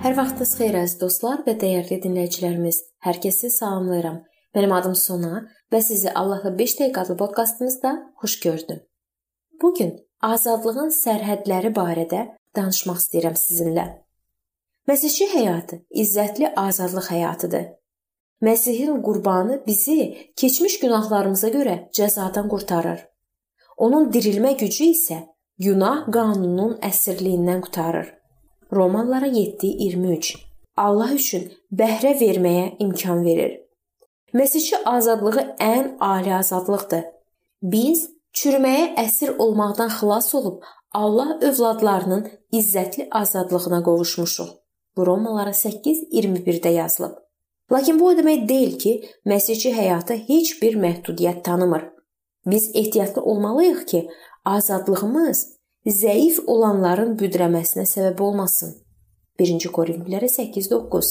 Hər vaxtınız xeyir əziz dostlar və dəyərli dinləyicilərimiz. Hər kəsi salamlayıram. Mənim adım Sona və sizi Allahla 5 dəqiqə adlı podkastımızda xoş gördüm. Bu gün azadlığın sərhədləri barədə danışmaq istəyirəm sizinlə. Məsihçi həyatı izzətli azadlıq həyatıdır. Məsihin qurbanı bizi keçmiş günahlarımıza görə cəzadan qurtarır. Onun dirilmə gücü isə günah qanununun əsirliyindən qurtarır. Romalılara 7:23 Allah üçün bəhrə verməyə imkan verir. Məsihçi azadlığı ən ali azadlıqdır. Biz çürüməyə əsir olmaqdan xilas olub Allah övladlarının izzətli azadlığına qovuşmuşuq. Bu Romalılara 8:21-də yazılıb. Lakin bu o demək deyil ki, məsihçi həyatı heç bir məhdudiyyət tanımır. Biz ehtiyatlı olmalıyıq ki, azadlığımız zəif olanların büdrəməsinə səbəb olmasın. 1-ci Korinlilərə 8:9.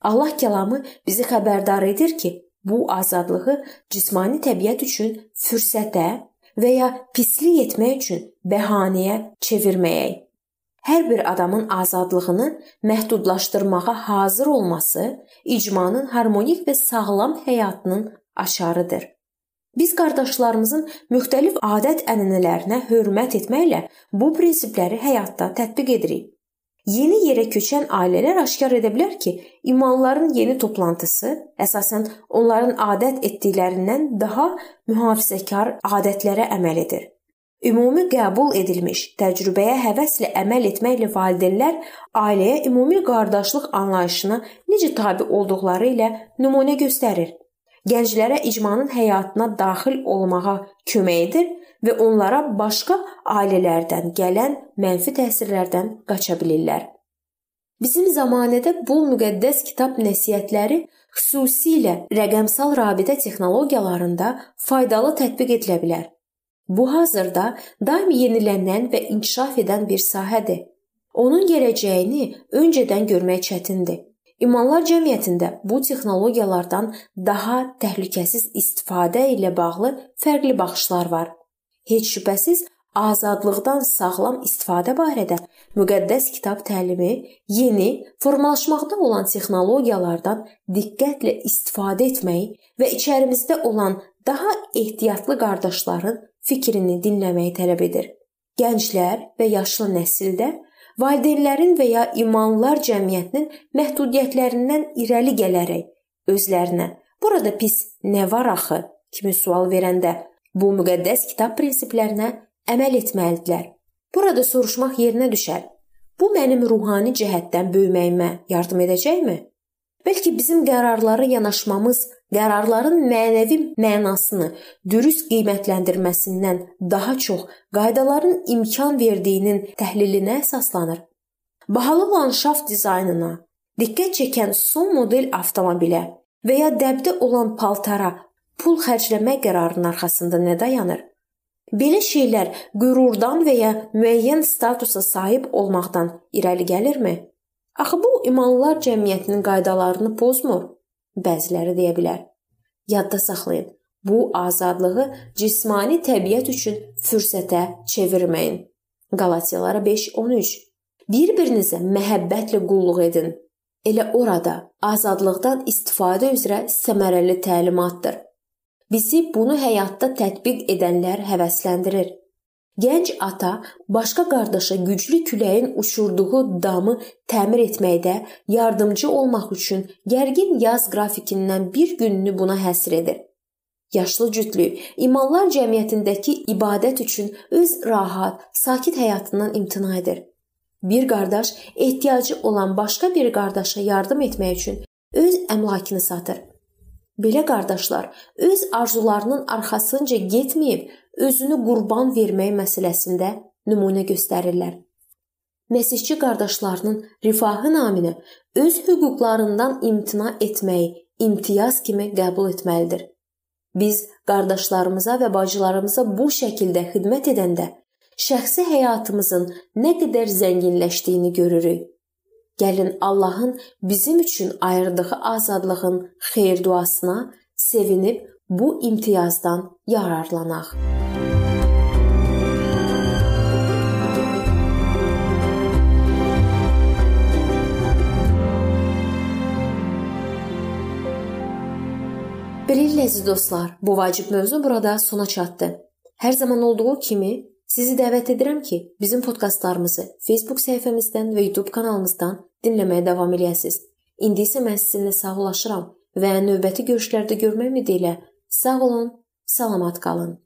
Allah kəlamı bizi xəbərdar edir ki, bu azadlığı cismani təbiət üçün fürsətə və ya pislik etmək üçün bəhanəyə çevirməyək. Hər bir adamın azadlığını məhdudlaşdırmağa hazır olması icmanın harmonik və sağlam həyatının aşarıdır. Biz qardaşlarımızın müxtəlif adət-ənənələrinə hörmət etməklə bu prinsipləri həyatda tətbiq edirik. Yeni yerə köçən ailələr aşkar edə bilər ki, imanların yeni toplantısı əsasən onların adət etdiklərindən daha mühafizəkar adətlərə əməl edir. Ümumi qəbul edilmiş təcrübəyə həvəslə əməl etməklə valideynlər ailəyə ümumi qardaşlıq anlayışına necə tabe olduqları ilə nümunə göstərir gənclərə icmanın həyatına daxil olmağa kömək edir və onlara başqa ailələrdən gələn mənfi təsirlərdən qaça bilirlər. Bizim zamanədə bu müqəddəs kitab nəsihətləri xüsusilə rəqəmsal rabitə texnologiyalarında faydalı tətbiq edilə bilər. Bu hazırda daim yenilənən və inkişaf edən bir sahədir. Onun gələcəyini öncədən görmək çətindir. İmanlar cəmiyyətində bu texnologiyalardan daha təhlükəsiz istifadə ilə bağlı fərqli baxışlar var. Heç şübhəsiz azadlıqdan sağlam istifadə barədə müqəddəs kitab təlimi yeni, formalaşmaqda olan texnologiyalardan diqqətlə istifadə etməyi və içərimizdə olan daha ehtiyatlı qardaşların fikrini dinləməyi tələb edir. Gənclər və yaşlı nəsildə valideynlərin və ya imanlılar cəmiyyətinin məhdudiyyətlərindən irəli gələrək özlərinə burada pis nə var axı kimi sual verəndə bu müqəddəs kitab prinsiplərinə əməl etməlidirlər. Burada soruşmaq yerinə düşər. Bu mənim ruhani cəhətdən böyüməyimə yardım edəcəkmi? Bəlkə bizim qərarlara yanaşmamız qərarların mənəvi mənasını dürüst qiymətləndirməsindən daha çox qaydaların imkan verdiyinin təhlilinə əsaslanır. Bahalı landşaft dizaynına, diqqət çəkən son model avtomobilə və ya dəbdə olan paltara pul xərcləmək qərarının arxasında nə dayanır? Belə şeylər qürurdan və ya müəyyən statusa sahib olmaqdan irəli gəlirmi? Axı bu imanlılar cəmiyyətinin qaydalarını pozmur. Bəziləri deyə bilər. Yadda saxlayın. Bu azadlığı cismani təbiət üçün fürsətə çevirməyin. Qalatiyalara 5:13. Bir-birinizə məhəbbətlə qulluq edin. Elə orada azadlıqdan istifadə üzrə səmərəli təlimatdır. Bizi bunu həyatda tətbiq edənlər həvəsləndirir. Gənc ata başqa qardaşa güclü küləyin uçurduğu damı təmir etməkdə yardımcı olmaq üçün gərgin yaz qrafikindən bir gününü buna həsr edir. Yaşlı cütlük imanlar cəmiyyətindəki ibadət üçün öz rahat, sakit həyatından imtina edir. Bir qardaş ehtiyacı olan başqa bir qardaşa yardım etmək üçün öz əmlakını satır. Belə qardaşlar öz arzularının arxasınca getməyib özünü qurban vermək məsələsində nümunə göstərirlər. Məsihçi qardaşlarının rifahı naminə öz hüquqlarından imtina etməyi imtiyaz kimi qəbul etməlidir. Biz qardaşlarımıza və bacılarımıza bu şəkildə xidmət edəndə şəxsi həyatımızın nə qədər zənginləşdiyini görürük. Gəlin Allahın bizim üçün ayırdığı azadlığın xeyir duasına sevinib bu imtiyazdan yararlanaq. Belə əziz dostlar, bu vacib mövzu burada sona çatdı. Hər zaman olduğu kimi sizi dəvət edirəm ki, bizim podkastlarımızı Facebook səhifəmizdən və YouTube kanalımızdan dinləməyə davam eləyəsiniz. İndi isə mən sizinlə sağollaşıram və növbəti görüşlərdə görmək ümidi ilə sağ olun, salamat qalın.